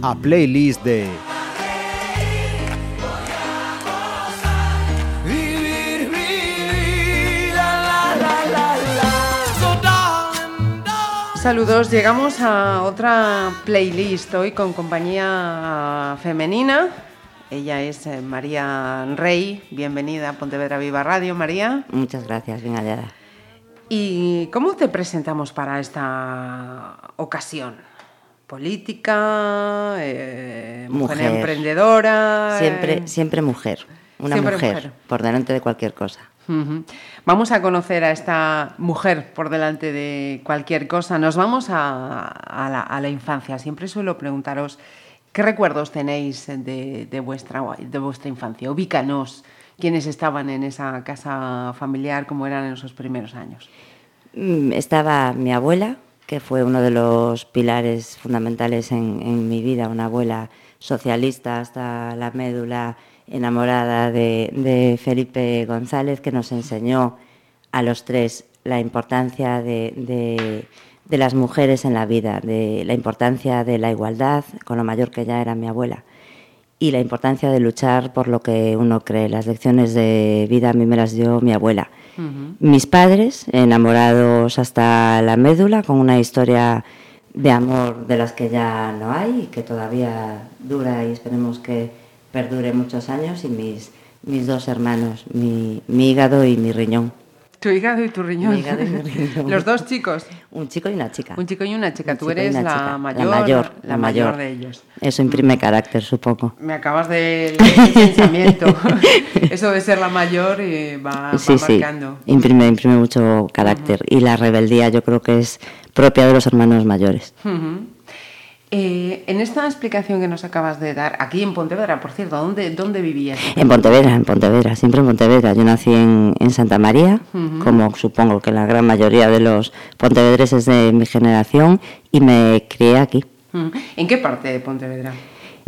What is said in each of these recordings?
A playlist de. Saludos, llegamos a otra playlist hoy con compañía femenina. Ella es eh, María Rey, bienvenida a Pontevedra Viva Radio, María. Muchas gracias, bien hallada. ¿Y cómo te presentamos para esta ocasión? ¿Política? eh, mujer, Mujer. emprendedora? Siempre, eh, siempre mujer. Una Siempre mujer, mujer. por delante de cualquier cosa. Vamos a conocer a esta mujer por delante de cualquier cosa. Nos vamos a, a la, a la infancia. Siempre suelo preguntaros qué recuerdos tenéis de, vuestra, de vuestra infancia. Ubícanos quiénes estaban en esa casa familiar, cómo eran en esos primeros años. Mm, Estaba mi abuela, que fue uno de los pilares fundamentales en, mi vida, una abuela socialista hasta la médula, enamorada de, Felipe González, que nos enseñó a los tres la importancia de- de las mujeres en la vida, de la importancia de la igualdad, con lo mayor que ya era mi abuela, y la importancia de luchar por lo que uno cree. Las lecciones de vida a mí me las dio mi abuela. Mis padres, enamorados hasta la médula, con una historia de amor de las que ya no hay y que todavía dura y esperemos que perdure muchos años, y mis, mis dos hermanos, mi, mi hígado y mi riñón. Tu hígado y tu riñón. Mi hígado y mi riñón. Los dos chicos. Un chico y una chica. Un chico y una chica. Un Tú eres la chica. mayor, la mayor, la mayor de ellos. Eso imprime carácter, supongo. Me acabas de leer el pensamiento. Eso de ser la mayor eh, va, va sí, sí, marcando. imprime, imprime mucho carácter. Y la rebeldía yo creo que es propia de los hermanos mayores. Ujú. Eh, en esta explicación que nos acabas de dar, aquí en Pontevedra, por cierto, ¿dónde, dónde vivías? En Pontevedra, en Pontevedra, siempre en Pontevedra. Yo nací en, en Santa María, como supongo que la gran mayoría de los pontevedreses de mi generación, y me crié aquí. ¿En qué parte de Pontevedra?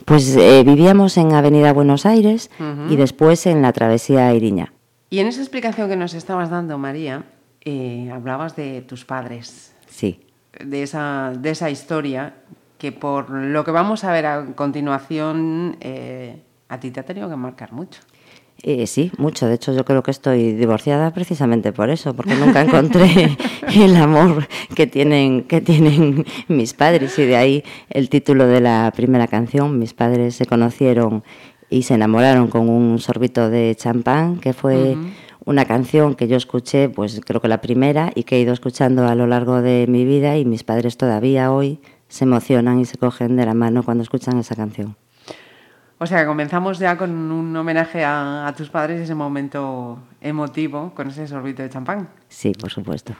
Pues eh, vivíamos en Avenida Buenos Aires y después en la Travesía Iriña. Y en esa explicación que nos estabas dando, María, eh, hablabas de tus padres, Sí, de esa, de esa historia que por lo que vamos a ver a continuación, eh, a ti te ha tenido que marcar mucho. Eh, sí, mucho. De hecho, yo creo que estoy divorciada precisamente por eso, porque nunca encontré el amor que tienen, que tienen mis padres. Y de ahí el título de la primera canción. Mis padres se conocieron y se enamoraron con un sorbito de champán, que fue una canción que yo escuché, pues creo que la primera, y que he ido escuchando a lo largo de mi vida. Y mis padres todavía hoy se emocionan y se cogen de la mano cuando escuchan esa canción. O sea, comenzamos ya con un homenaje a, a tus padres, ese momento emotivo, con ese sorbito de champán. Sí, por supuesto.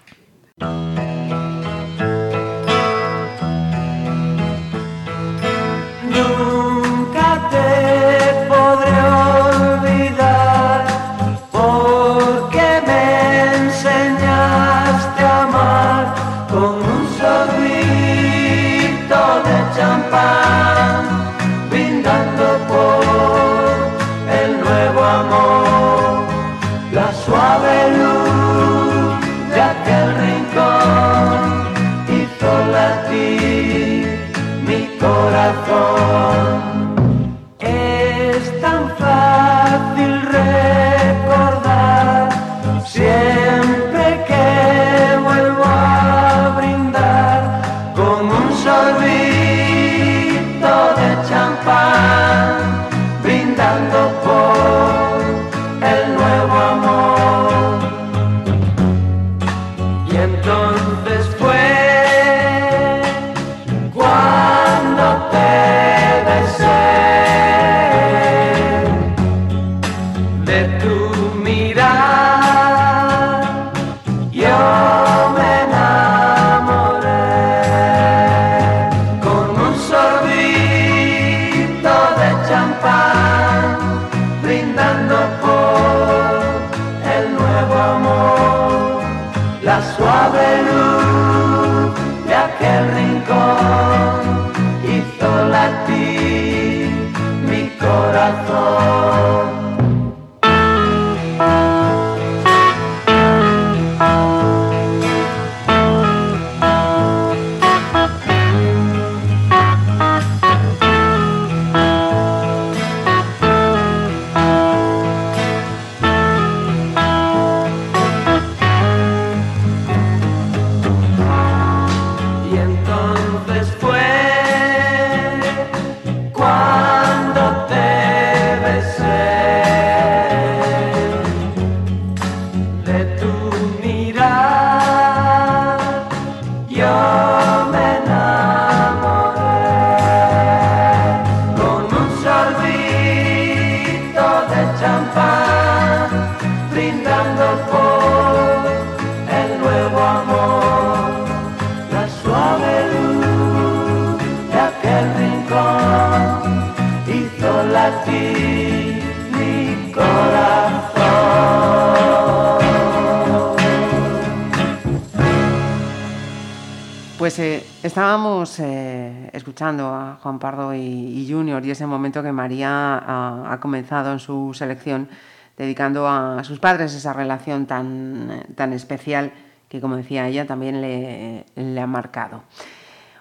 A Juan Pardo y, Junior y ese momento que María ha, comenzado en su selección dedicando a sus padres esa relación tan, tan especial que, como decía ella, también le, ha marcado.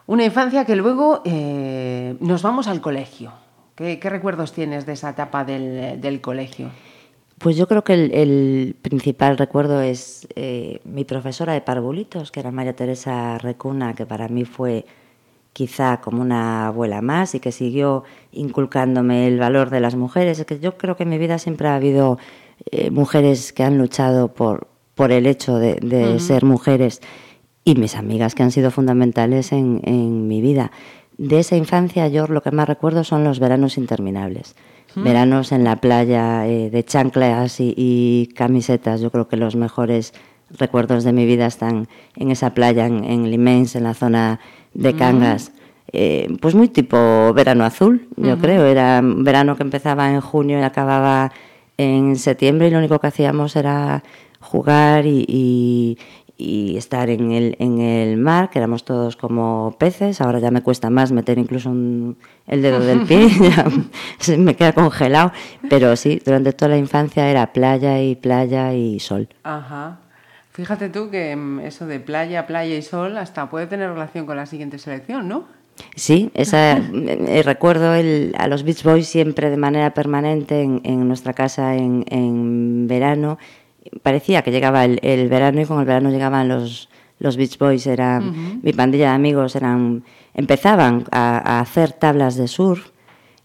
Una infancia que luego eh, nos vamos al colegio. ¿Qué, ¿Qué, recuerdos tienes de esa etapa del, colegio? Pues yo creo que el, el principal recuerdo es eh, mi profesora de parvulitos, que era María Teresa Recuna, que para mí fue quizá como una abuela más y que siguió inculcándome el valor de las mujeres. Es que yo creo que en mi vida siempre ha habido eh, mujeres que han luchado por, por el hecho de, de uh -huh. ser mujeres y mis amigas que han sido fundamentales en, en, mi vida. De esa infancia yo lo que más recuerdo son los veranos interminables. Veranos en la playa eh, de chanclas y, y, camisetas. Yo creo que los mejores recuerdos de mi vida están en esa playa, en, en Limens, en la zona de Cangas. ¿Mm? Eh, pues muy tipo verano azul, yo uh -huh. creo. Era verano que empezaba en junio y acababa en septiembre y lo único que hacíamos era jugar y, y, y estar en el, en el mar, que éramos todos como peces. Ahora ya me cuesta más meter incluso un, el dedo del pie, ya se me queda congelado. Pero sí, durante toda la infancia era playa y playa y sol. Ajá. Fíjate tú que mm, eso de playa, playa y sol hasta puede tener relación con la siguiente selección, ¿no? Sí, esa, eh, recuerdo el, a los Beach Boys siempre de manera permanente en, en nuestra casa en, en verano parecía que llegaba el, el, verano y con el verano llegaban los, los Beach Boys, era, uh -huh. mi pandilla de amigos eran, empezaban a, a, hacer tablas de surf,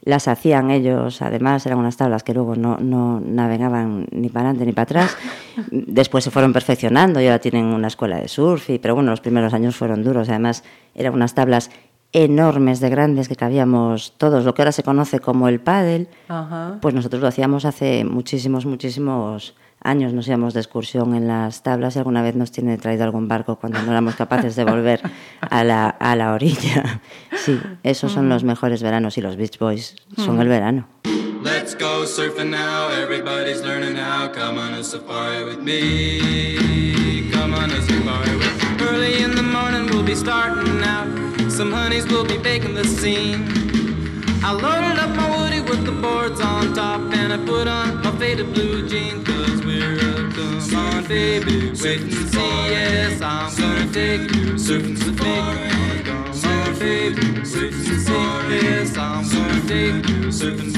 las hacían ellos, además eran unas tablas que luego no, no navegaban ni para adelante ni para atrás, después se fueron perfeccionando y ahora tienen una escuela de surf, y, pero bueno, los primeros años fueron duros, además eran unas tablas enormes de grandes que cabíamos todos, lo que ahora se conoce como el pádel, pues nosotros lo hacíamos hace muchísimos, muchísimos años nos íbamos de excursión en las tablas y alguna vez nos tiene traído algún barco cuando no éramos capaces de volver a la, a la orilla. Sí, esos son los mejores veranos y los Beach Boys son el verano. Let's go surfing now, everybody's learning how. Come on a safari with me. Come on a safari with me. Early in the morning we'll be starting out. Some honeys will be baking the scene. I loaded up my with the boards on top and I put on my faded blue jeans cause we're a come on baby wait and see yes I'm gonna take you surfing me come on baby wait and see yes I'm gonna take you surfing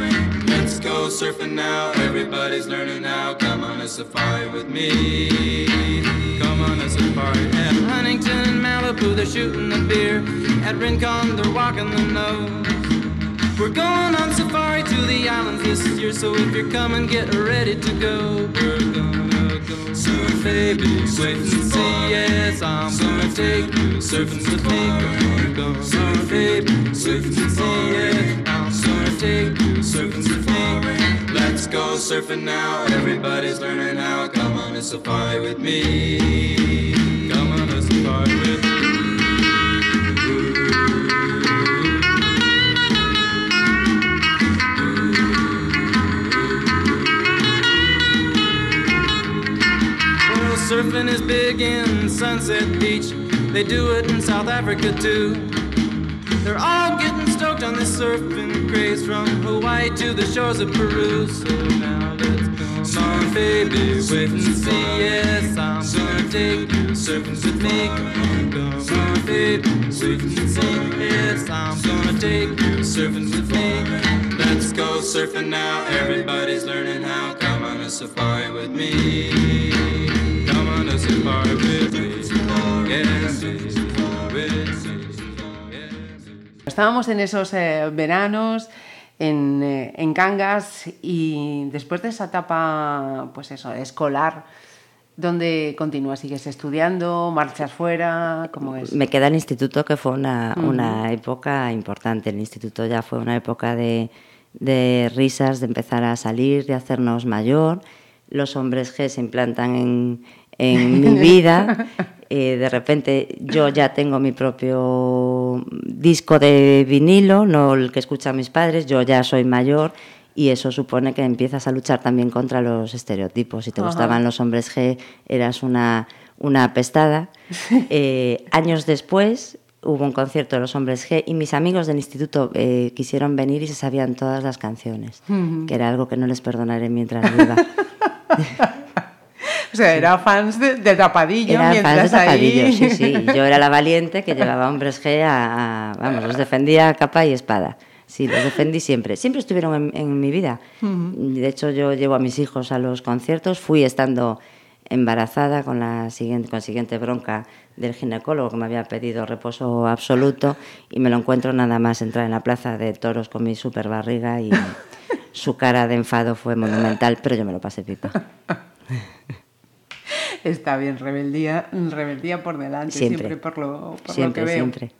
me let's go surfing now everybody's learning now. Come on a safari with me. Come on a safari. At Huntington and Malibu they're shooting the beer. At Rincon they're walking the nose we're going on safari to the islands this year, so if you're coming, get ready to go. We're gonna go surf, baby. Wait and see, yes, I'm gonna take you surfing with me. Gonna go surf, baby. Wait and see, yes, I'm gonna take you surfing with me. Let's go surfing now. Everybody's learning how. Come on a safari with me. Come on a safari with me. Surfing is big in Sunset Beach. They do it in South Africa too. They're all getting stoked on this surfing craze from Hawaii to the shores of Peru. So now let's go on, baby. Wait and see. Yes, I'm gonna take you surfing with me. Come on, come on, baby. Wait and see. Yes, I'm gonna take you surfing with me. Let's go surfing now. Everybody's learning how. Come on a safari with me. Estábamos en esos eh, veranos en, eh, en, Cangas y después de esa etapa, pues eso, escolar, ¿dónde continúas? ¿Sigues estudiando? ¿Marchas fuera? ¿Cómo es? Me queda el instituto, que fue una, uh -huh. una época importante. El instituto ya fue una época de, de risas, de empezar a salir, de hacernos mayor. Los hombres G se implantan en, en mi vida. Eh, de repente yo ya tengo mi propio disco de vinilo, no el que escuchan mis padres, yo ya soy mayor y eso supone que empiezas a luchar también contra los estereotipos. Si te gustaban los hombres G, eras una, una apestada. Eh, años después hubo un concierto de los hombres G y mis amigos del instituto eh, quisieron venir y se sabían todas las canciones, que era algo que no les perdonaré mientras viva. O sea, era fans de, de Tapadillo Eran mientras fans de Tapadillo, ahí... sí, sí. Yo era la valiente que llevaba hombres G a, a- Vamos, los defendía a capa y espada. Sí, los defendí siempre. Siempre estuvieron en, en mi vida. De hecho, yo llevo a mis hijos a los conciertos. Fui estando embarazada con la siguiente, con siguiente bronca del ginecólogo que me había pedido reposo absoluto y me lo encuentro nada más entrar en la plaza de toros con mi super barriga y su cara de enfado fue monumental, pero yo me lo pasé pipa. Está bien, rebeldía, rebeldía por delante, siempre, Siempre. por, lo, por Siempre, lo que veo. siempre.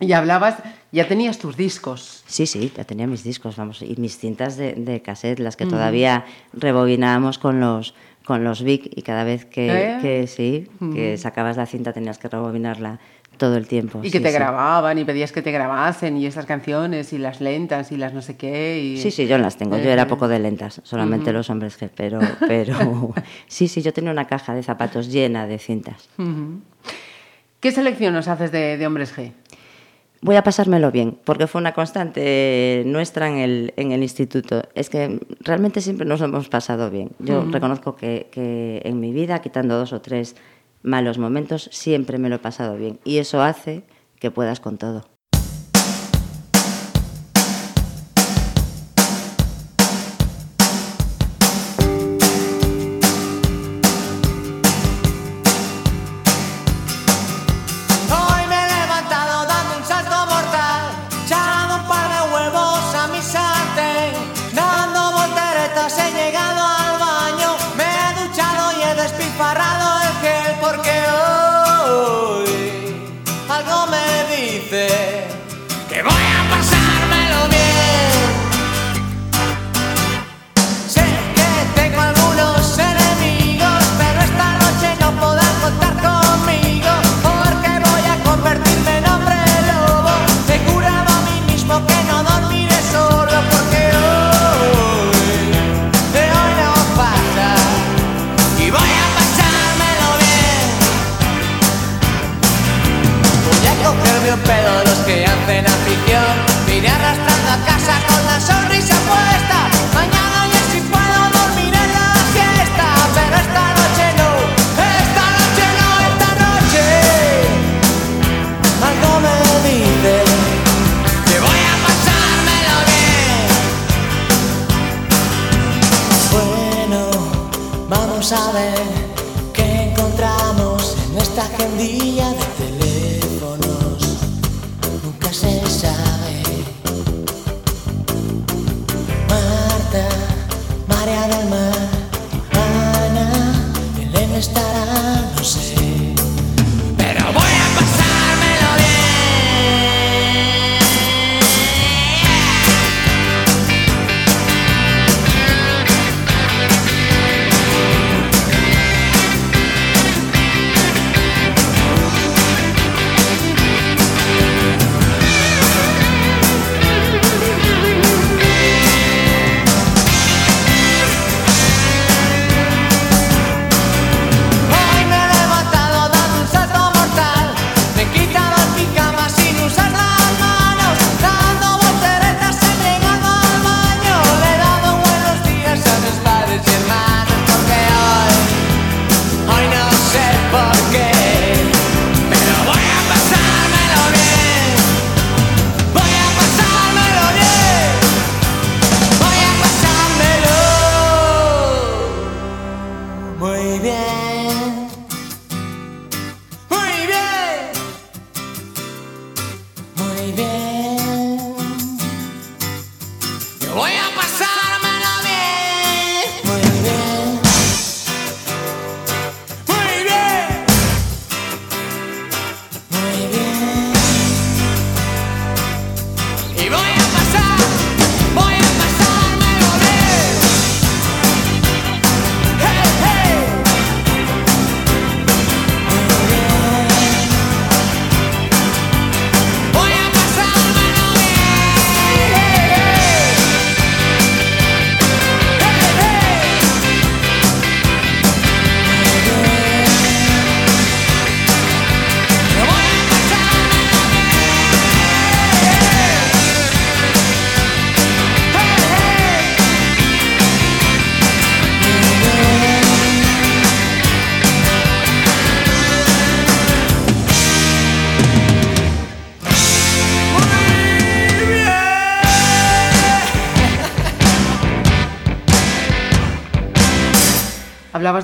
Y hablabas, ya tenías tus discos. Sí, sí, ya tenía mis discos, vamos, y mis cintas de, de cassette, las que todavía rebobinábamos con los con los Vic y cada vez que, ¿Eh? que sí, que sacabas la cinta tenías que rebobinarla todo el tiempo. Y que sí, te sí. grababan y pedías que te grabasen y esas canciones y las lentas y las no sé qué. Y... Sí, sí, yo las tengo. Yo era Eh, poco de lentas, solamente los hombres G, pero, pero sí, sí, yo tenía una caja de zapatos llena de cintas. ¿Qué selección nos haces de, de hombres G? Voy a pasármelo bien, porque fue una constante nuestra en el, en el instituto. Es que realmente siempre nos hemos pasado bien. Yo reconozco que, que en mi vida, quitando dos o tres malos momentos, siempre me lo he pasado bien. Y eso hace que puedas con todo.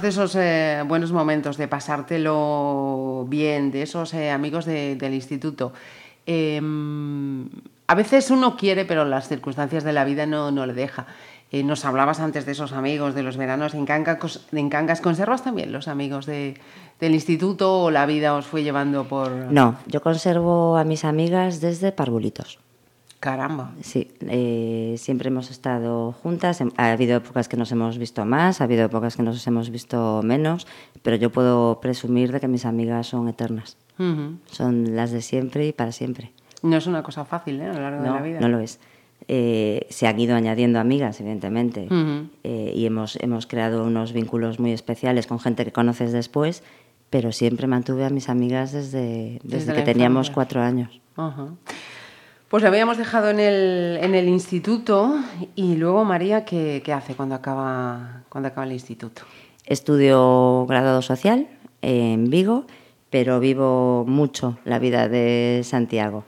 De esos eh, buenos momentos, de pasártelo bien, de esos eh, amigos de- del instituto. Eh, a veces uno quiere, pero las circunstancias de la vida no, no le deja. Eh, nos hablabas antes de esos amigos de los veranos en Cangas. En Cangas. ¿Conservas también los amigos de- del instituto o la vida os fue llevando por... No, yo conservo a mis amigas desde parvulitos. Caramba. Sí, eh, siempre hemos estado juntas. Ha habido épocas que nos hemos visto más, ha habido épocas que nos hemos visto menos, pero yo puedo presumir de que mis amigas son eternas. Ujú. Son las de siempre y para siempre. No es una cosa fácil ¿eh? a lo largo de No, la vida. no lo es. Eh, se han ido añadiendo amigas, evidentemente, Ujú. eh, y hemos, hemos creado unos vínculos muy especiales con gente que conoces después, pero siempre mantuve a mis amigas desde, desde, Desde que teníamos infancia. cuatro años. Ajá. Pues la habíamos dejado en el, en el instituto y luego María, ¿qué, qué hace cuando acaba, cuando acaba el instituto? Estudio graduado social en Vigo, pero vivo mucho la vida de Santiago.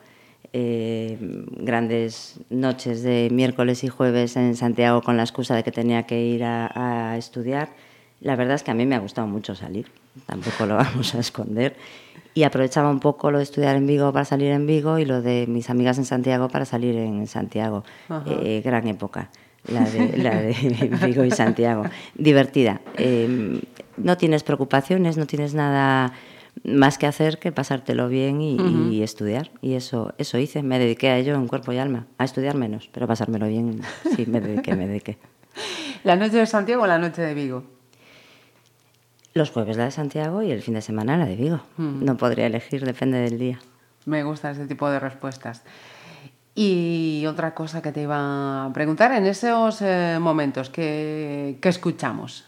Eh, grandes noches de miércoles y jueves en Santiago con la excusa de que tenía que ir a, a estudiar. La verdad es que a mí me ha gustado mucho salir, tampoco lo vamos a esconder. Y aprovechaba un poco lo de estudiar en Vigo para salir en Vigo y lo de mis amigas en Santiago para salir en Santiago. Eh, gran época, la de, la de Vigo y Santiago. Divertida. Eh, no tienes preocupaciones, no tienes nada más que hacer que pasártelo bien y, y estudiar. Y eso, eso hice. Me dediqué a ello en cuerpo y alma. A estudiar menos, pero pasármelo bien, sí, me dediqué, me dediqué. ¿La noche de Santiago o la noche de Vigo? Los jueves la de Santiago y el fin de semana la de Vigo. No podría elegir, depende del día. Me gusta ese tipo de respuestas. Y otra cosa que te iba a preguntar, en esos eh, momentos que, que escuchamos,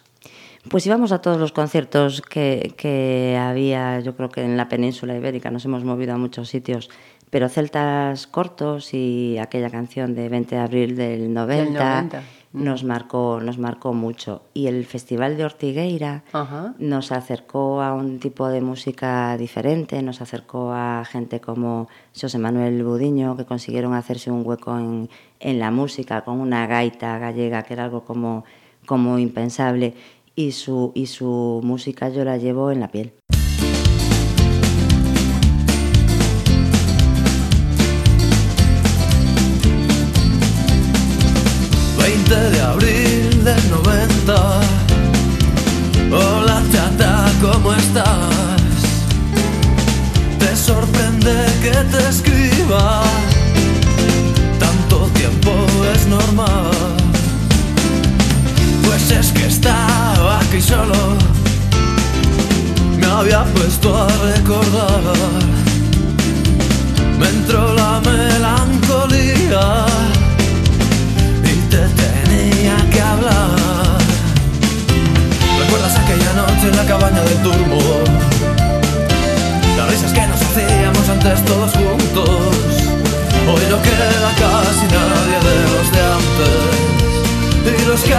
Pues íbamos a todos los conciertos que, que había, yo creo que en la península ibérica, nos hemos movido a muchos sitios, pero Celtas Cortos y aquella canción de 20 de abril del 90, 90, nos, marcó, nos marcó mucho. Y el Festival de Ortigueira Ajá. nos acercó a un tipo de música diferente, nos acercó a gente como José Manuel Budiño, que consiguieron hacerse un hueco en, en la música con una gaita gallega, que era algo como, como impensable, y su, y su música yo la llevo en la piel. Pues es que estaba aquí solo. Me había puesto a recordar. Me entró la melancolía y te tenía que hablar. ¿Recuerdas aquella noche en la cabaña del turbo? Las risas que nos hacíamos antes todos juntos. Hoy no queda casi de los que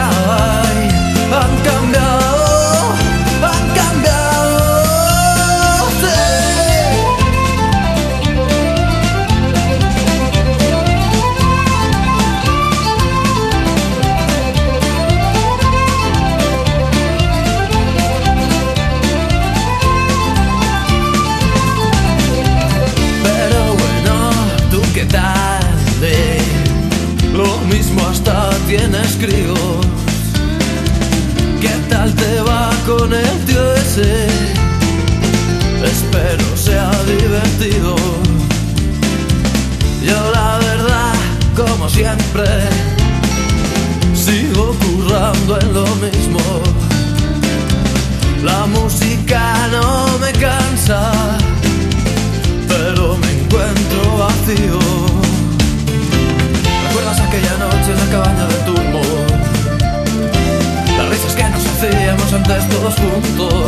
antes todos juntos.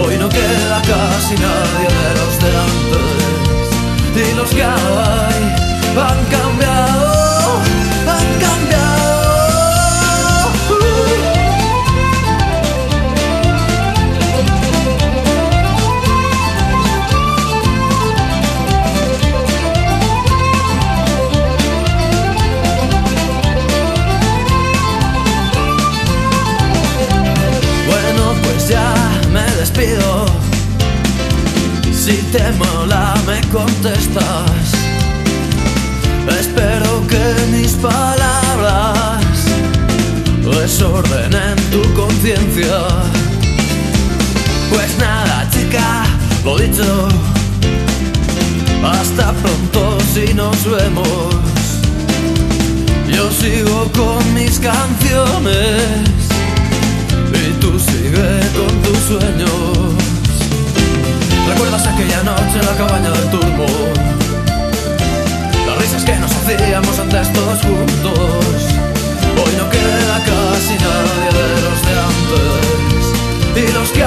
Hoy no queda casi nadie de los de antes. Y los que hay han cambiado, te mola me contestas. Espero que mis palabras desordenen tu conciencia. Pues nada, chica, lo dicho. Hasta pronto si nos vemos. Yo sigo con mis canciones tú sigue con tus sueños. ¿Recuerdas aquella noche en la cabaña del turbo? Las risas que nos hacíamos antes todos juntos. Hoy no queda casi nadie de los de antes. Y los que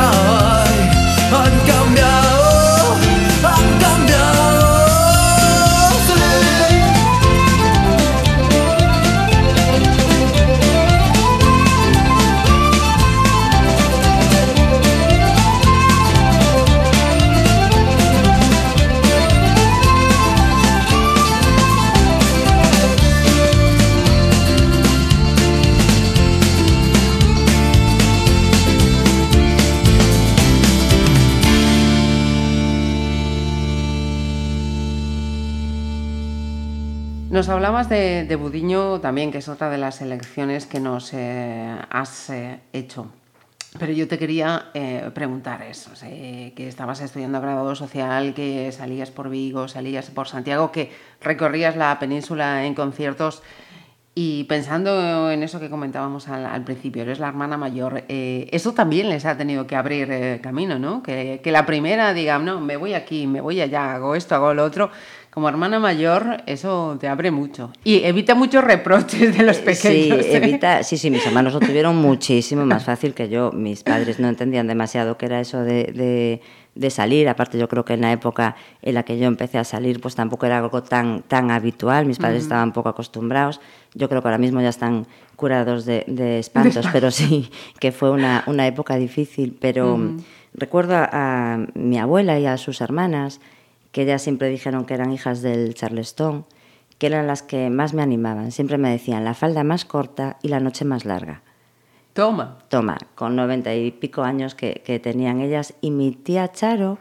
hablabas de, Budiño también, que es otra de las elecciones que nos eh, has hecho. Pero yo te quería eh, preguntar eso, sé que estabas estudiando grado social, que salías por Vigo, salías por Santiago, que recorrías la península en conciertos y pensando en eso que comentábamos al, al principio, eres la hermana mayor, eh, eso también les ha tenido que abrir eh, camino, ¿no? Que, que la primera diga, no, me voy aquí, me voy allá, hago esto, hago lo otro. Como hermana mayor, eso te abre mucho. Y evita muchos reproches de los pequeños. Sí, ¿eh? evita, sí, sí, mis hermanos lo tuvieron muchísimo más fácil que yo. Mis padres no entendían demasiado qué era eso de, de, de salir. Aparte, yo creo que en la época en la que yo empecé a salir, pues tampoco era algo tan, tan habitual. Mis padres estaban poco acostumbrados. Yo creo que ahora mismo ya están curados de, de espantos, pero sí, que fue una, una época difícil. Pero recuerdo a, a mi abuela y a sus hermanas que ellas siempre dijeron que eran hijas del Charleston, que eran las que más me animaban. Siempre me decían la falda más corta y la noche más larga. Toma. Toma, con noventa y pico años que, que tenían ellas. Y mi tía Charo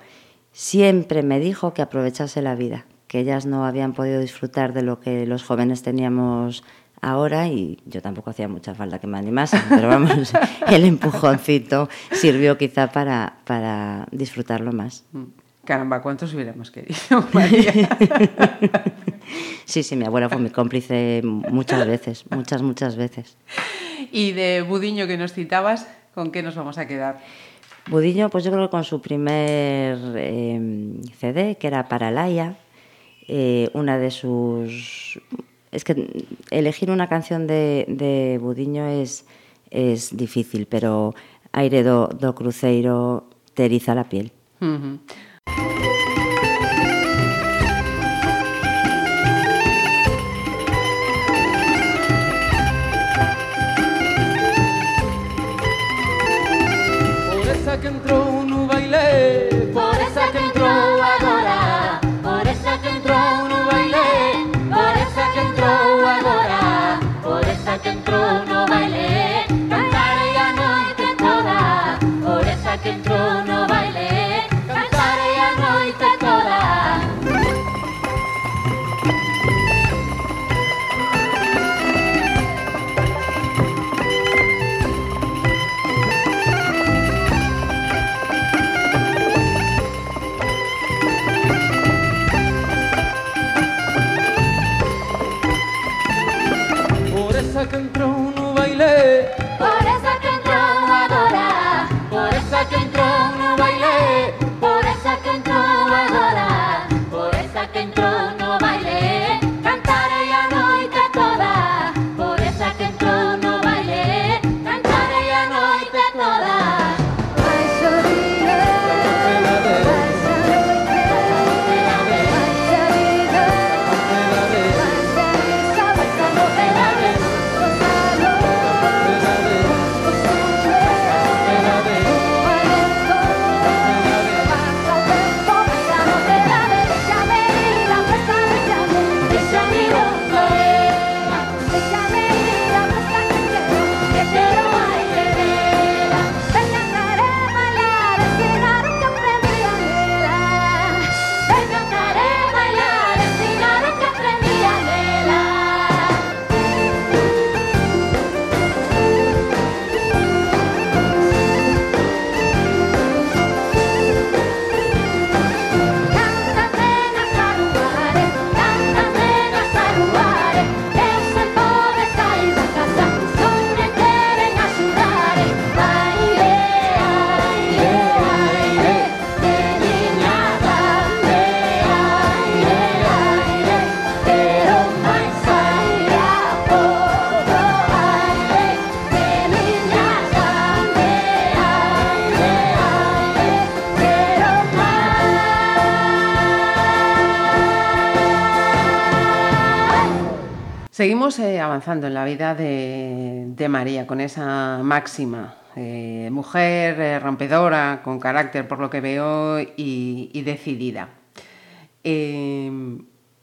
siempre me dijo que aprovechase la vida, que ellas no habían podido disfrutar de lo que los jóvenes teníamos ahora y yo tampoco hacía mucha falta que me animasen, pero vamos, el empujoncito sirvió quizá para, para disfrutarlo más. Caramba, ¿cuántos hubiéramos querido, María? Sí, sí, mi abuela fue mi cómplice muchas veces, muchas, muchas veces. y de Budiño que nos citabas, ¿con qué nos vamos a quedar? Budillo, pues yo creo que con su primer eh, CD, que era para Laia, eh, una de sus... Es que elegir una canción de, de Budiño es, es difícil, pero Aire do, do Cruceiro te eriza la piel. Seguimos eh, avanzando en la vida de, María con esa máxima. eh, mujer eh, rompedora, con carácter por lo que veo y, decidida. Eh,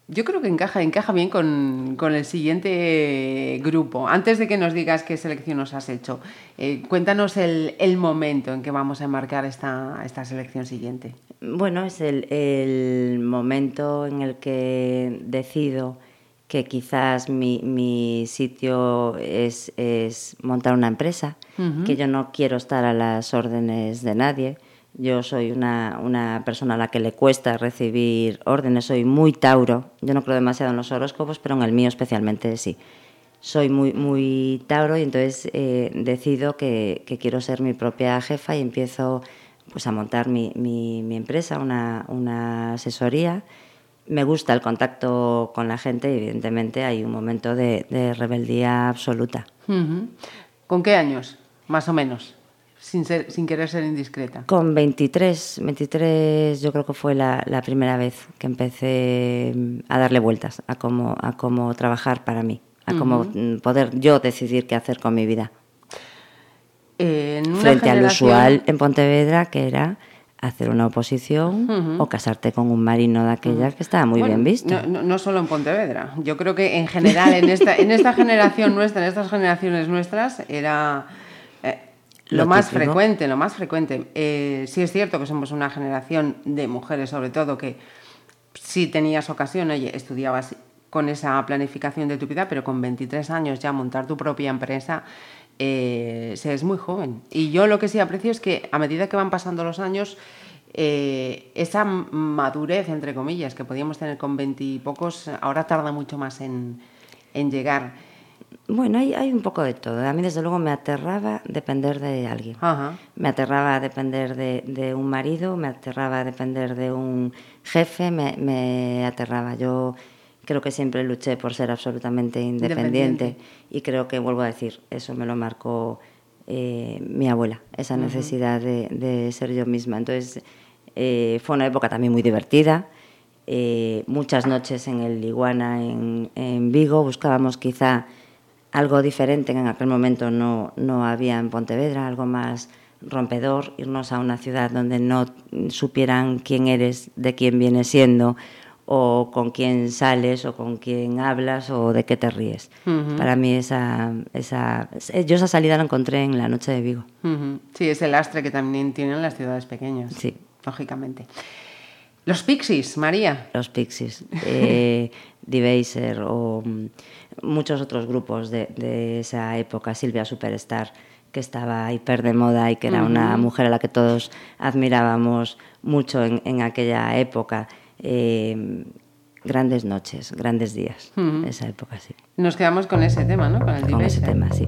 yo creo que encaja, encaja bien con, el siguiente grupo. Antes de que nos digas qué selección nos has hecho, cuéntanos el, momento en que vamos a enmarcar esta, selección siguiente. Bueno, es el momento en el que decido que quizás mi, mi sitio es, es montar una empresa, que yo no quiero estar a las órdenes de nadie. Yo soy una, una persona a la que le cuesta recibir órdenes, soy muy Tauro. Yo no creo demasiado en los horóscopos, pero en el mío especialmente sí. Soy muy, muy Tauro y entonces eh, decido que, que quiero ser mi propia jefa y empiezo pues, a montar mi, mi, mi empresa, una, una asesoría me gusta el contacto con la gente y evidentemente hay un momento de, de rebeldía absoluta. ¿Con qué años, más o menos? Sin, ser, sin querer ser indiscreta. Con 23, 23 yo creo que fue la, la primera vez que empecé mm, a darle vueltas a cómo, a cómo trabajar para mí, a cómo mm, poder yo decidir qué hacer con mi vida. Eh, en una Frente al generación- usual en Pontevedra, que era hacer una oposición o casarte con un marino de aquellas que estaba muy Bueno, bien visto. No, no- no solo en Pontevedra. Yo creo que en general, en esta, en esta generación nuestra, en estas generaciones nuestras, era eh, lo, Lo más típico. frecuente, lo más frecuente. Eh, sí es cierto que somos una generación de mujeres, sobre todo, que si tenías ocasión, oye, estudiabas con esa planificación de tu vida, pero con 23 años ya montar tu propia empresa, eh, se es muy joven. Y yo lo que sí aprecio es que a medida que van pasando los años, eh, esa madurez, entre comillas, que podíamos tener con 20 y pocos, ahora tarda mucho más en, en llegar. Bueno, hay, hay un poco de todo. A mí, desde luego, me aterraba depender de alguien. Ajá. Me aterraba depender de, de un marido, me aterraba depender de un jefe, me, me aterraba. Yo creo que siempre luché por ser absolutamente independiente, Independiente. y creo que, vuelvo a decir, eso me lo marcó eh, mi abuela, esa necesidad de, de ser yo misma. Entonces, eh, fue una época también muy divertida. eh, muchas noches en el Iguana en, en Vigo buscábamos quizá algo diferente que en aquel momento no, no había en Pontevedra, algo más rompedor, irnos a una ciudad donde no supieran quién eres, de quién vienes siendo, o con quién sales, o con quién hablas, o de qué te ríes. Para mí esa, esa, yo esa salida la encontré en la noche de Vigo. Sí, es el lastre que también tienen las ciudades pequeñas. Sí. Lógicamente. Los Pixies, María. los Pixies, eh, Debaser o mm, muchos otros grupos de, de esa época, Silvia Superstar, que estaba hiper de moda y que era una mujer a la que todos admirábamos mucho en, en aquella época. Eh, grandes noches, grandes días, esa época sí. Nos quedamos con ese tema, ¿no? Con el Con ese tema, sí.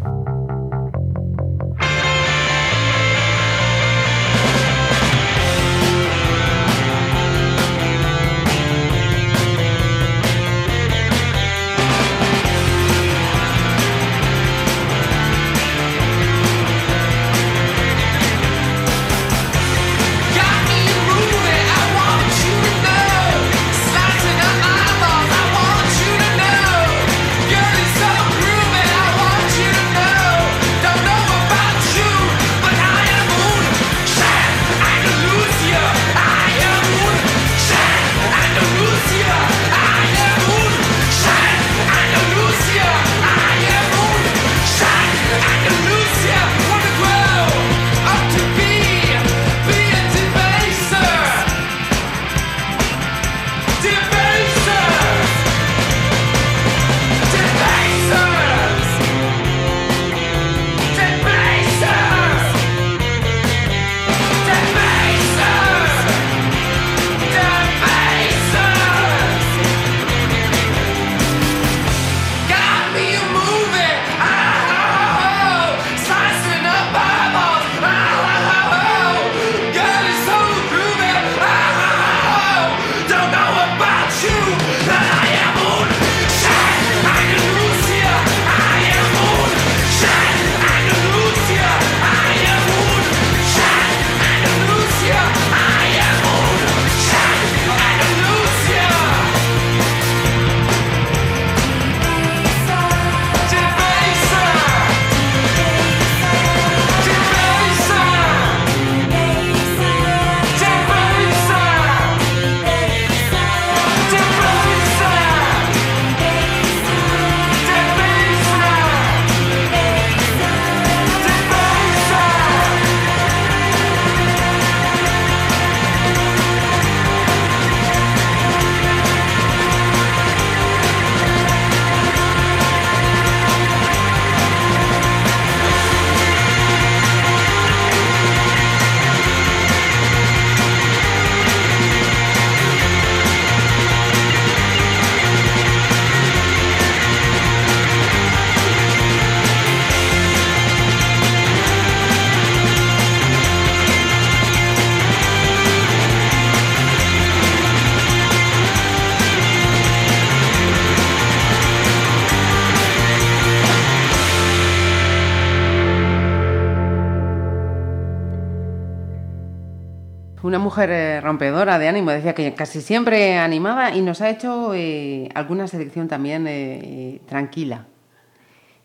Mujer eh, rompedora de ánimo, decía que casi siempre animaba y nos ha hecho eh, alguna selección también eh, tranquila,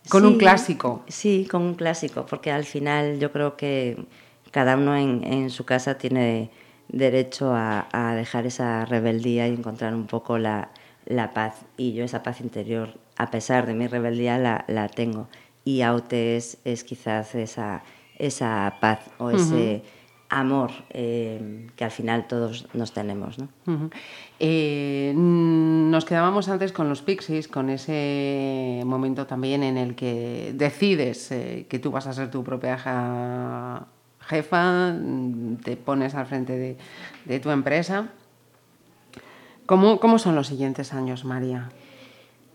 con un Sí, clásico. Sí, con un clásico, porque al final yo creo que cada uno en, en su casa tiene derecho a, a dejar esa rebeldía y encontrar un poco la, la paz. Y yo esa paz interior, a pesar de mi rebeldía, la, la tengo. Y Aute es, es quizás esa, esa paz o ese amor eh, que al final todos nos tenemos. ¿no? Eh, nos quedábamos antes con los Pixies, con ese momento también en el que decides eh, que tú vas a ser tu propia jefa, te pones al frente de, de tu empresa. ¿Cómo, ¿Cómo son los siguientes años, María?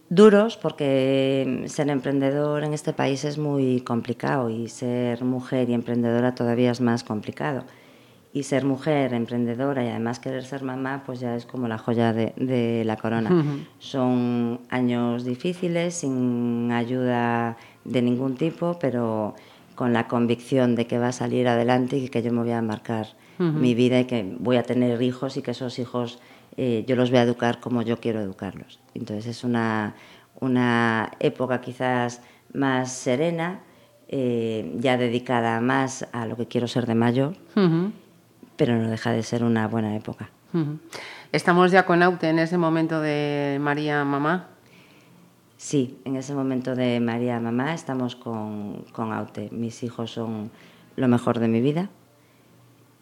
Duros porque ser emprendedor en este país es muy complicado y ser mujer y emprendedora todavía es más complicado. Y ser mujer, emprendedora y además querer ser mamá, pues ya es como la joya de, de la corona. Son años difíciles, sin ayuda de ningún tipo, pero con la convicción de que va a salir adelante y que yo me voy a marcar mi vida y que voy a tener hijos y que esos hijos eh, yo los voy a educar como yo quiero educarlos. Entonces es una, una época quizás más serena, eh, ya dedicada más a lo que quiero ser de mayor, Ujú, pero no deja de ser una buena época. ujú. Estamos ya con Aute en ese momento de María Mamá. Sí, en ese momento de María Mamá estamos con, con Aute. Mis hijos son lo mejor de mi vida.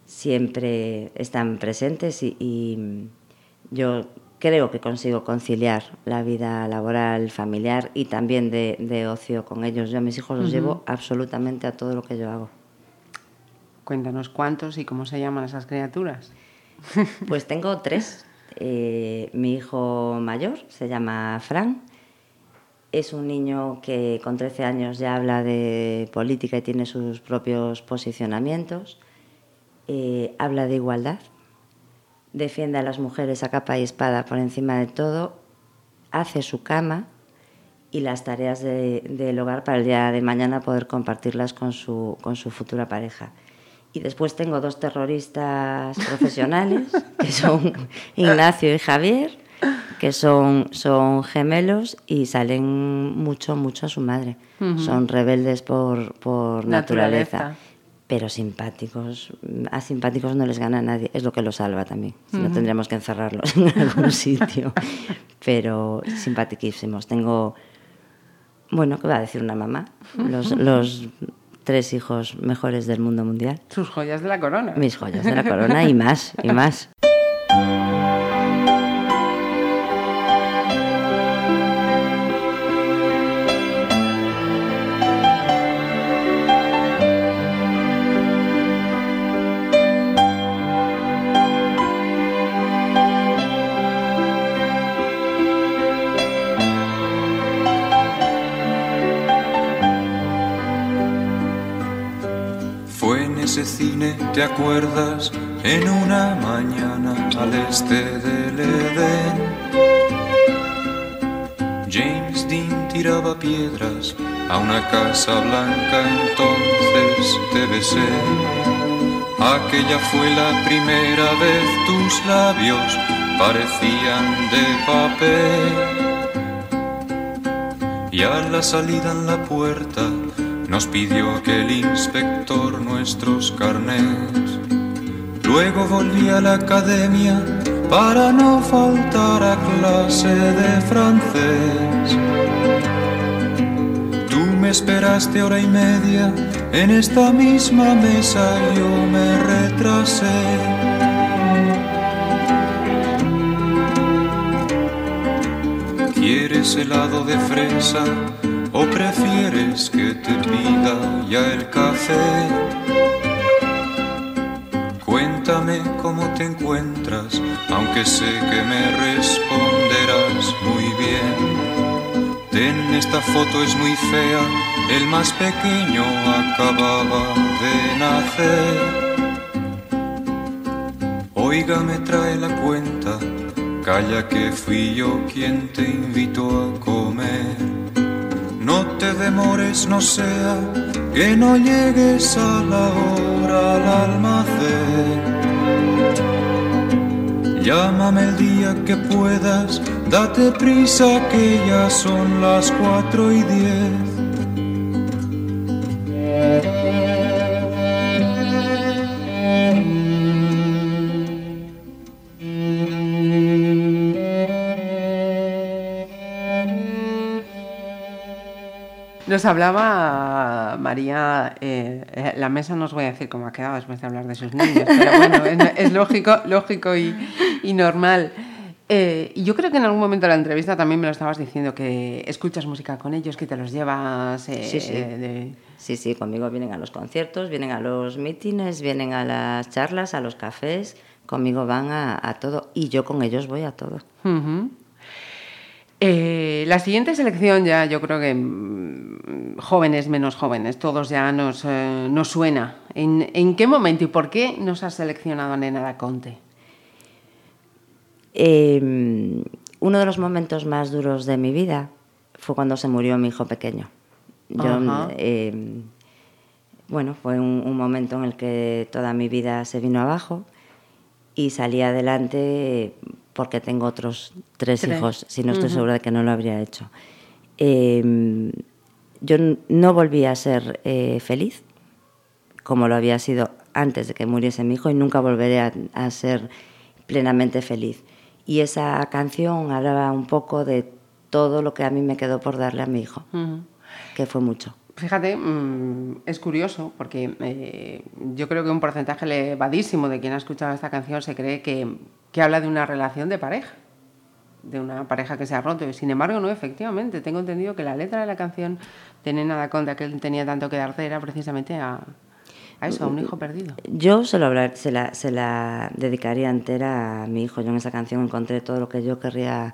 Siempre están presentes y, y yo creo que consigo conciliar la vida laboral, familiar y también de, de ocio con ellos. Yo a mis hijos los llevo absolutamente a todo lo que yo hago. Cuéntanos cuántos y cómo se llaman esas criaturas. Pues tengo tres. Eh, mi hijo mayor se llama Fran. Es un niño que con 13 años ya habla de política y tiene sus propios posicionamientos. Eh, habla de igualdad. Defiende a las mujeres a capa y espada por encima de todo. Hace su cama y las tareas de- del hogar para el día de mañana poder compartirlas con su, con su futura pareja. Y después tengo dos terroristas profesionales, que son Ignacio y Javier, que son, son gemelos y salen mucho, mucho a su madre. Son rebeldes por, por naturaleza. Naturaleza. Pero simpáticos, a simpáticos no les gana nadie, es lo que los salva también. Si no tendríamos que encerrarlos en algún sitio. Pero simpaticísimos. Tengo, bueno, ¿qué va a decir una mamá? Los, los tres hijos mejores del mundo mundial. Sus joyas de la corona. Mis joyas de la corona y más, y más. Cine, ¿te acuerdas? En una mañana al este del Edén. James Dean tiraba piedras a una casa blanca, entonces te besé. Aquella fue la primera vez tus labios parecían de papel. Y a la salida en la puerta nos pidió que el inspector nuestros carnés. Luego volví a la academia para no faltar a clase de francés. Tú me esperaste hora y media en esta misma mesa, yo me retrasé. ¿Quieres helado de fresa o prefieres que te pida ya el café? Cuéntame cómo te encuentras, aunque sé que me responderás muy bien. Ten, esta foto es muy fea, el más pequeño acababa de nacer. Oiga, me trae la cuenta, calla que fui yo quien te invitó a comer demores no sea que no llegues a la hora al almacén. Llámame el día que puedas, date prisa que ya son las cuatro y diez. Nos hablaba María, eh, eh, la mesa no os voy a decir cómo ha quedado después de hablar de sus niños, pero bueno, es, es lógico, lógico y, y normal. Eh, yo creo que en algún momento de la entrevista también me lo estabas diciendo, que escuchas música con ellos, que te los llevas... eh, Sí, sí. de- Sí, sí, conmigo vienen a los conciertos, vienen a los mítines, vienen a las charlas, a los cafés, conmigo van a, a todo y yo con ellos voy a todo. Eh, la siguiente selección ya yo creo que mm, jóvenes, menos jóvenes, todos ya nos, eh, nos suena. ¿En, en qué momento y por qué nos has seleccionado a Nena da Conte? Eh, uno de los momentos más duros de mi vida fue cuando se murió mi hijo pequeño. Yo, eh, bueno, fue un, un momento en el que toda mi vida se vino abajo y salí adelante porque tengo otros tres, Tres. hijos, si no estoy segura de que no lo habría hecho. Eh, yo no volví a ser eh, feliz como lo había sido antes de que muriese mi hijo y nunca volveré a, a ser plenamente feliz. Y esa canción hablaba un poco de todo lo que a mí me quedó por darle a mi hijo, que fue mucho. Fíjate, mm, es curioso porque eh, yo creo que un porcentaje elevadísimo de quien ha escuchado esta canción se cree que, que habla de una relación de pareja, de una pareja que se ha roto. Sin embargo, no, efectivamente, tengo entendido que la letra de la canción de Nena da Conte, que él tenía tanto que darte, era precisamente a, a eso, a un hijo perdido. Yo se, lo hablar- se, la, se la dedicaría entera a mi hijo. Yo en esa canción encontré todo lo que yo querría,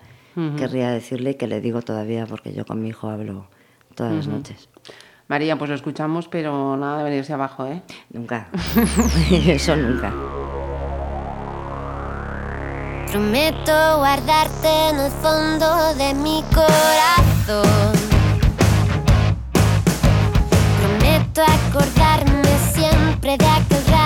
querría decirle y que le digo todavía porque yo con mi hijo hablo todas las noches. María, pues lo escuchamos, pero nada de venirse abajo, ¿eh? Nunca. Eso nunca. Prometo guardarte en el fondo de mi corazón. Prometo acordarme siempre de aquel raro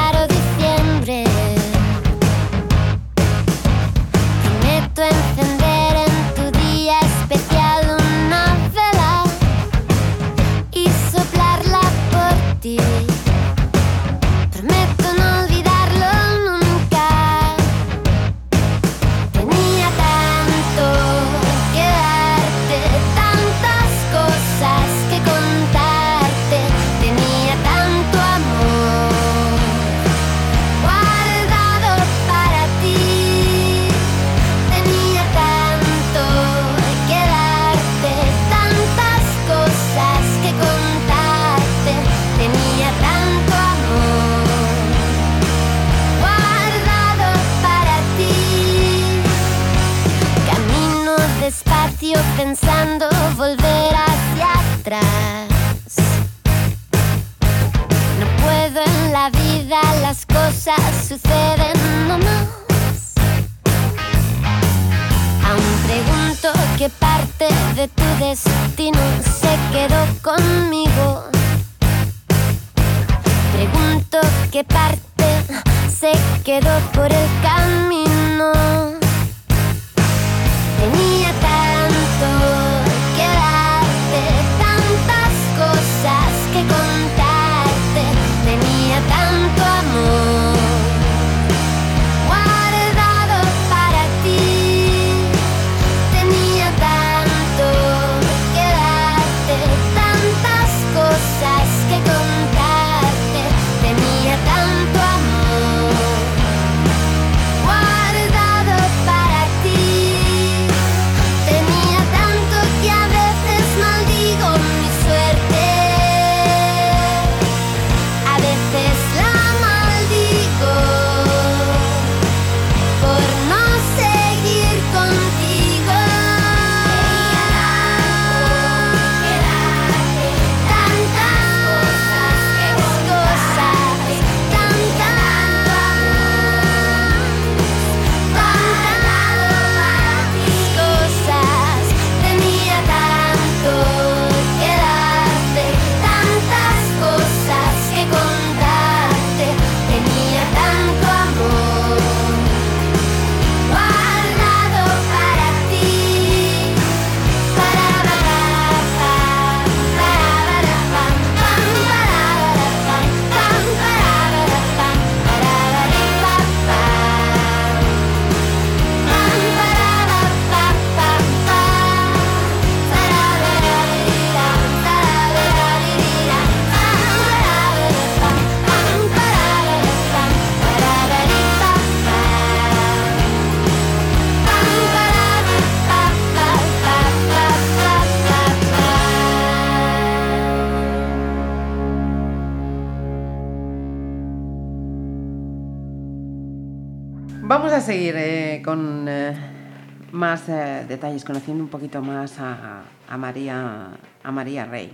conociendo un poquito más a, a María, a María Rey.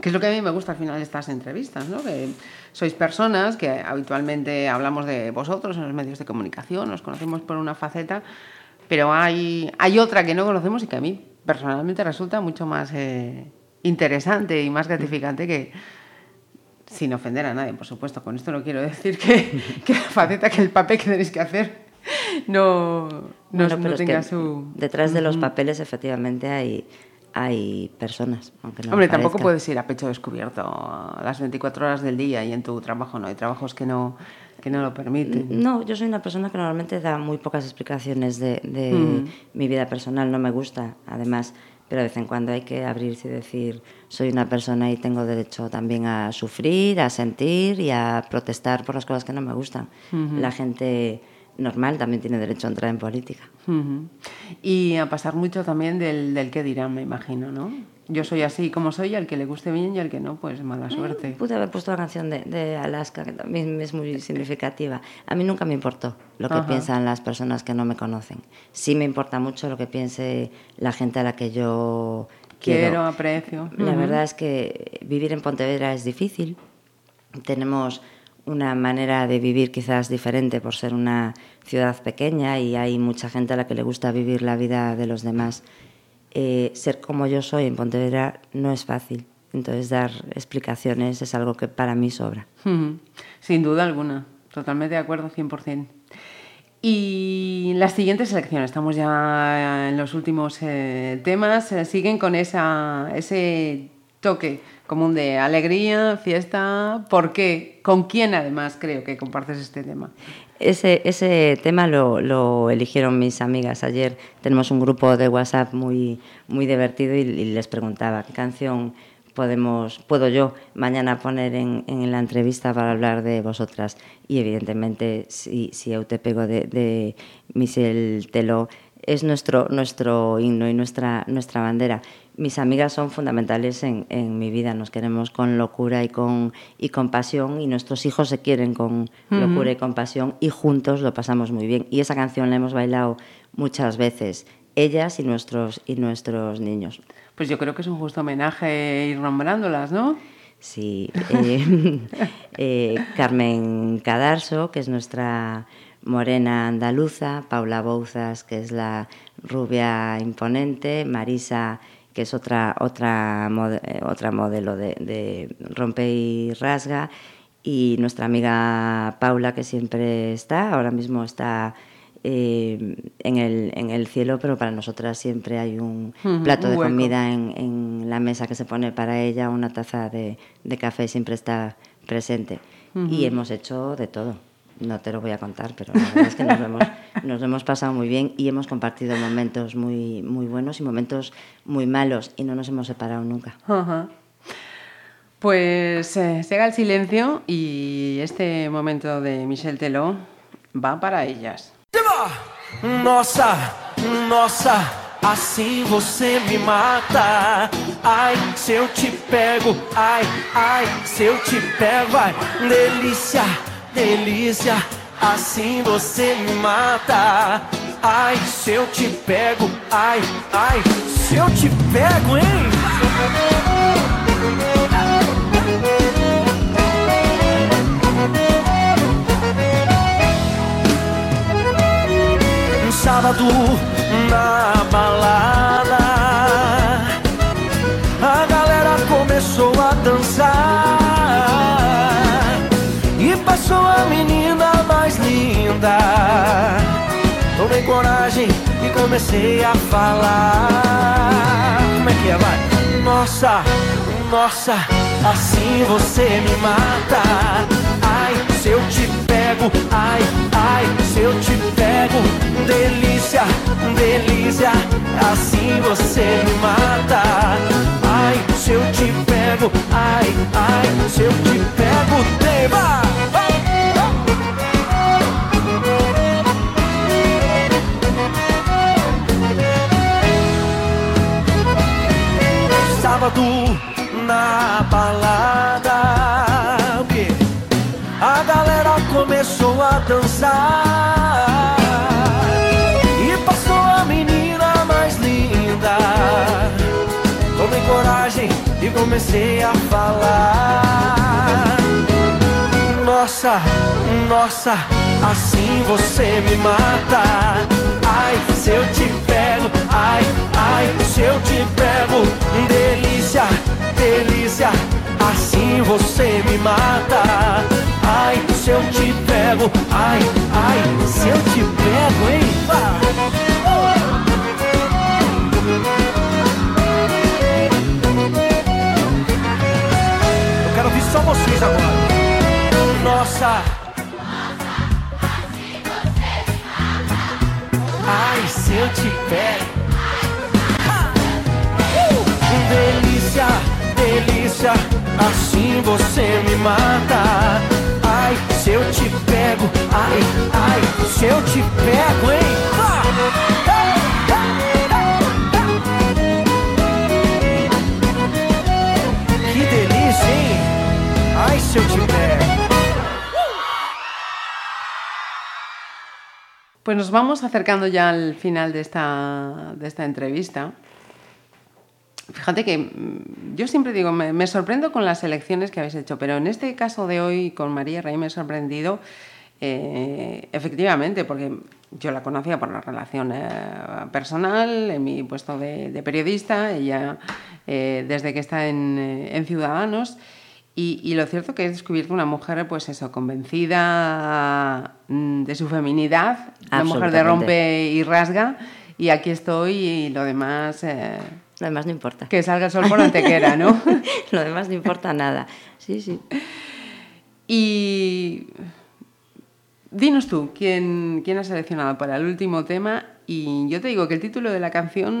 Que es lo que a mí me gusta al final de estas entrevistas, ¿no? Que sois personas que habitualmente hablamos de vosotros en los medios de comunicación, nos conocemos por una faceta, pero hay, hay otra que no conocemos y que a mí personalmente resulta mucho más eh, interesante y más gratificante que, sin ofender a nadie, por supuesto. Con esto no quiero decir que, que la faceta, que el papel que tenéis que hacer no, no, Bueno, no tenga su... detrás de los papeles efectivamente hay, hay personas, aunque no Hombre, tampoco puedes ir a pecho descubierto a las 24 horas del día y en tu trabajo no. Hay trabajos que no, que no lo permiten. No, yo soy una persona que normalmente da muy pocas explicaciones de, de Mm. mi vida personal, no me gusta, además, pero de vez en cuando hay que abrirse y decir, soy una persona y tengo derecho también a sufrir, a sentir y a protestar por las cosas que no me gustan. Ujú. La gente normal también tiene derecho a entrar en política. Y a pasar mucho también del, del que dirán, me imagino, ¿no? Yo soy así como soy, al que le guste bien y al que no, pues mala suerte. Pude haber puesto la canción de, de Alaska, que también es muy significativa. A mí nunca me importó lo que Ajá. piensan las personas que no me conocen. Sí me importa mucho lo que piense la gente a la que yo quiero. Quiero, aprecio. La verdad es que vivir en Pontevedra es difícil. Tenemos una manera de vivir quizás diferente por ser una ciudad pequeña y hay mucha gente a la que le gusta vivir la vida de los demás. Eh, ser como yo soy en Pontevedra no es fácil. Entonces dar explicaciones es algo que para mí sobra. Sin duda alguna, totalmente de acuerdo, 100%. Y las siguientes elecciones, estamos ya en los últimos eh, temas, eh, siguen con esa, ese toque común de alegría, fiesta. ¿Por qué? ¿Con quién además creo que compartes este tema? Ese, ese tema lo, lo eligieron mis amigas. Ayer tenemos un grupo de WhatsApp muy, muy divertido y, y les preguntaba qué canción podemos, puedo yo mañana poner en, en la entrevista para hablar de vosotras. Y evidentemente, si, si te pego de, de Michel Teló, es nuestro, nuestro himno y nuestra, nuestra bandera. Mis amigas son fundamentales en, en mi vida, nos queremos con locura y con, y con pasión y nuestros hijos se quieren con locura y con pasión y juntos lo pasamos muy bien. Y esa canción la hemos bailado muchas veces, ellas y nuestros, y nuestros niños. Pues yo creo que es un justo homenaje ir nombrándolas, ¿no? Sí, eh, eh, Carmen Cadarso, que es nuestra morena andaluza, Paula Bouzas, que es la rubia imponente, Marisa, que es otra, otra, eh, otra modelo de, de rompe y rasga, y nuestra amiga Paula, que siempre está, ahora mismo está eh, en, el, en el cielo, pero para nosotras siempre hay un plato un de comida en, en la mesa que se pone para ella, una taza de, de café siempre está presente. Y hemos hecho de todo. No te lo voy a contar, pero la verdad es que nos hemos, nos lo hemos pasado muy bien y hemos compartido momentos muy, muy buenos y momentos muy malos y no nos hemos separado nunca. Ajá. Pues eh, se haga el silencio y este momento de Michelle Teló va para ellas. Nossa, nossa, assim você me mata. Ai, se eu te pego, ai, ai, se eu te pego, ai, delícia, delícia, assim você me mata. Ai, se eu te pego, ai, ai, se eu te pego, hein? Um sábado na balada Passou a menina mais linda. Tomei coragem e comecei a falar. Como é que é, vai? Nossa, nossa, assim você me mata. Ai, se eu te pego, ai, ai, se eu te pego. Delícia, delícia, assim você me mata. Ai, se eu te pego, ai, ai, se eu te pego Tema! Sábado na balada a galera começou a dançar. E passou a menina mais linda. Tomei coragem e comecei a falar. Nossa, nossa, assim você me mata. Ai, se eu te pego, ai, ai, se eu te pego, delícia, delícia, assim você me mata. Ai, se eu te pego, ai, ai, se eu te pego, hein? Eu quero ouvir só vocês agora. Nossa. Ai, se eu te pego. Uh! Delícia, delícia, assim você me mata. Ai, se eu te pego, ai, ai, se eu te pego, Pues nos vamos acercando ya al final de esta, de esta entrevista. Fíjate que mm, yo siempre digo, me, sorprendo con las elecciones que habéis hecho, pero en este caso de hoy con María Rey me he sorprendido eh, efectivamente, porque yo la conocía por la relación eh, personal, en mi puesto de, periodista, ella eh, desde que está en, en Ciudadanos. Y, y lo cierto que he descubierto una mujer, pues eso, convencida mm, de su feminidad, una mujer de rompe y rasga, y aquí estoy y lo demás... eh, Lo demás no importa. que salga el sol por antequera, ¿no? Lo demás no importa nada. Sí, sí. Y dinos tú, ¿quién, quién has seleccionado para el último tema? Y yo te digo que el título de la canción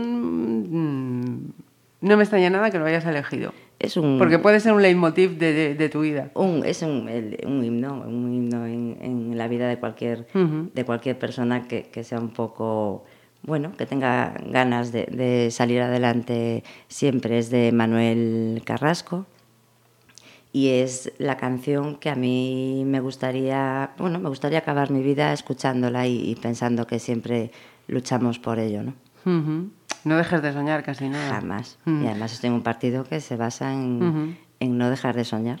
mm, no me extraña nada que lo hayas elegido. Es un, Porque puede ser un leitmotiv de, de- de tu vida. un- es un, himno, un himno en, en la vida de cualquier, de cualquier persona que, que sea un poco, bueno, que tenga ganas de, de salir adelante siempre. Es de Manuel Carrasco y es la canción que a mí me gustaría, bueno, me gustaría acabar mi vida escuchándola y, y pensando que siempre luchamos por ello, ¿no? No dejes de soñar casi nada. Jamás. Y además estoy en un partido que se basa en, no dejar de soñar.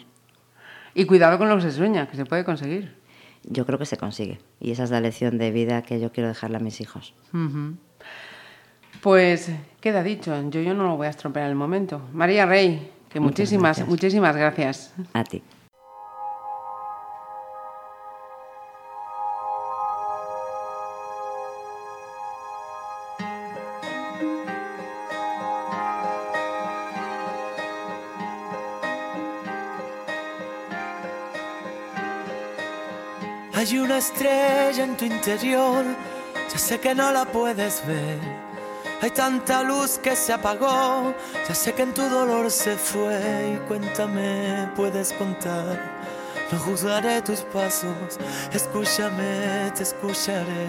Y cuidado con lo que se sueña, que se puede conseguir. Yo creo que se consigue. Y esa es la lección de vida que yo quiero dejarle a mis hijos. Pues queda dicho, yo, yo no lo voy a estropear el momento. María Rey, que Muchas muchísimas, gracias. muchísimas gracias. A ti. Estrella en tu interior, ya sé que no la puedes ver. Hay tanta luz que se apagó, ya sé que en tu dolor se fue. Y cuéntame, puedes contar. No juzgaré tus pasos, escúchame, te escucharé.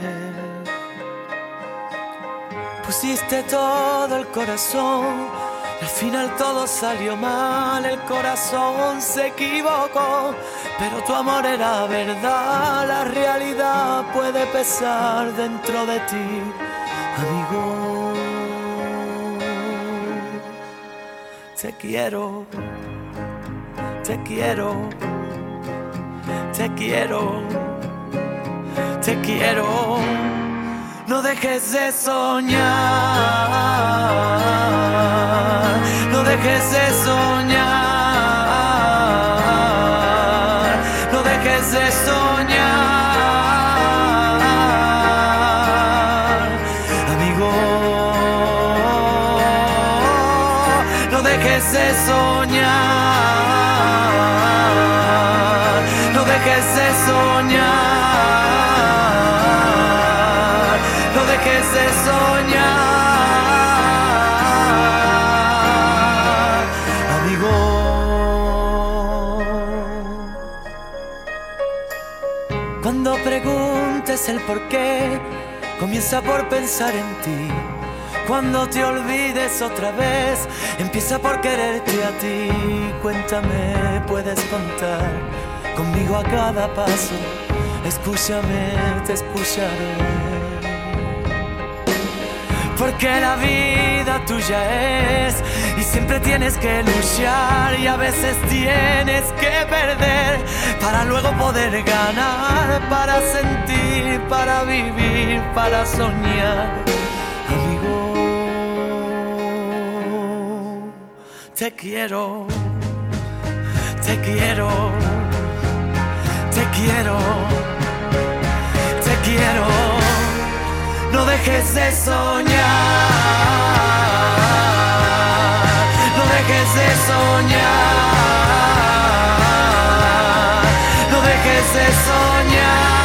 Pusiste todo el corazón, al final todo salió mal, el corazón se equivocó, pero tu amor era verdad, la realidad puede pesar dentro de ti, amigo. Te quiero, te quiero, te quiero, te quiero. No dejes de soñar, no dejes de soñar, no dejes de soñar, amigo. No dejes de soñar, preguntes el por qué, comienza por pensar en ti. Cuando te olvides otra vez, empieza por quererte a ti. Cuéntame, puedes contar. conmigo a cada paso. Escúchame, te escucharé. Porque la vida tuya es y siempre tienes que luchar y a veces tienes que perder para luego poder ganar, para sentir, para vivir, para soñar. Amigo, te quiero, te quiero, te quiero, te quiero. No dejes de soñar, dejes de soñar, no dejes de soñar,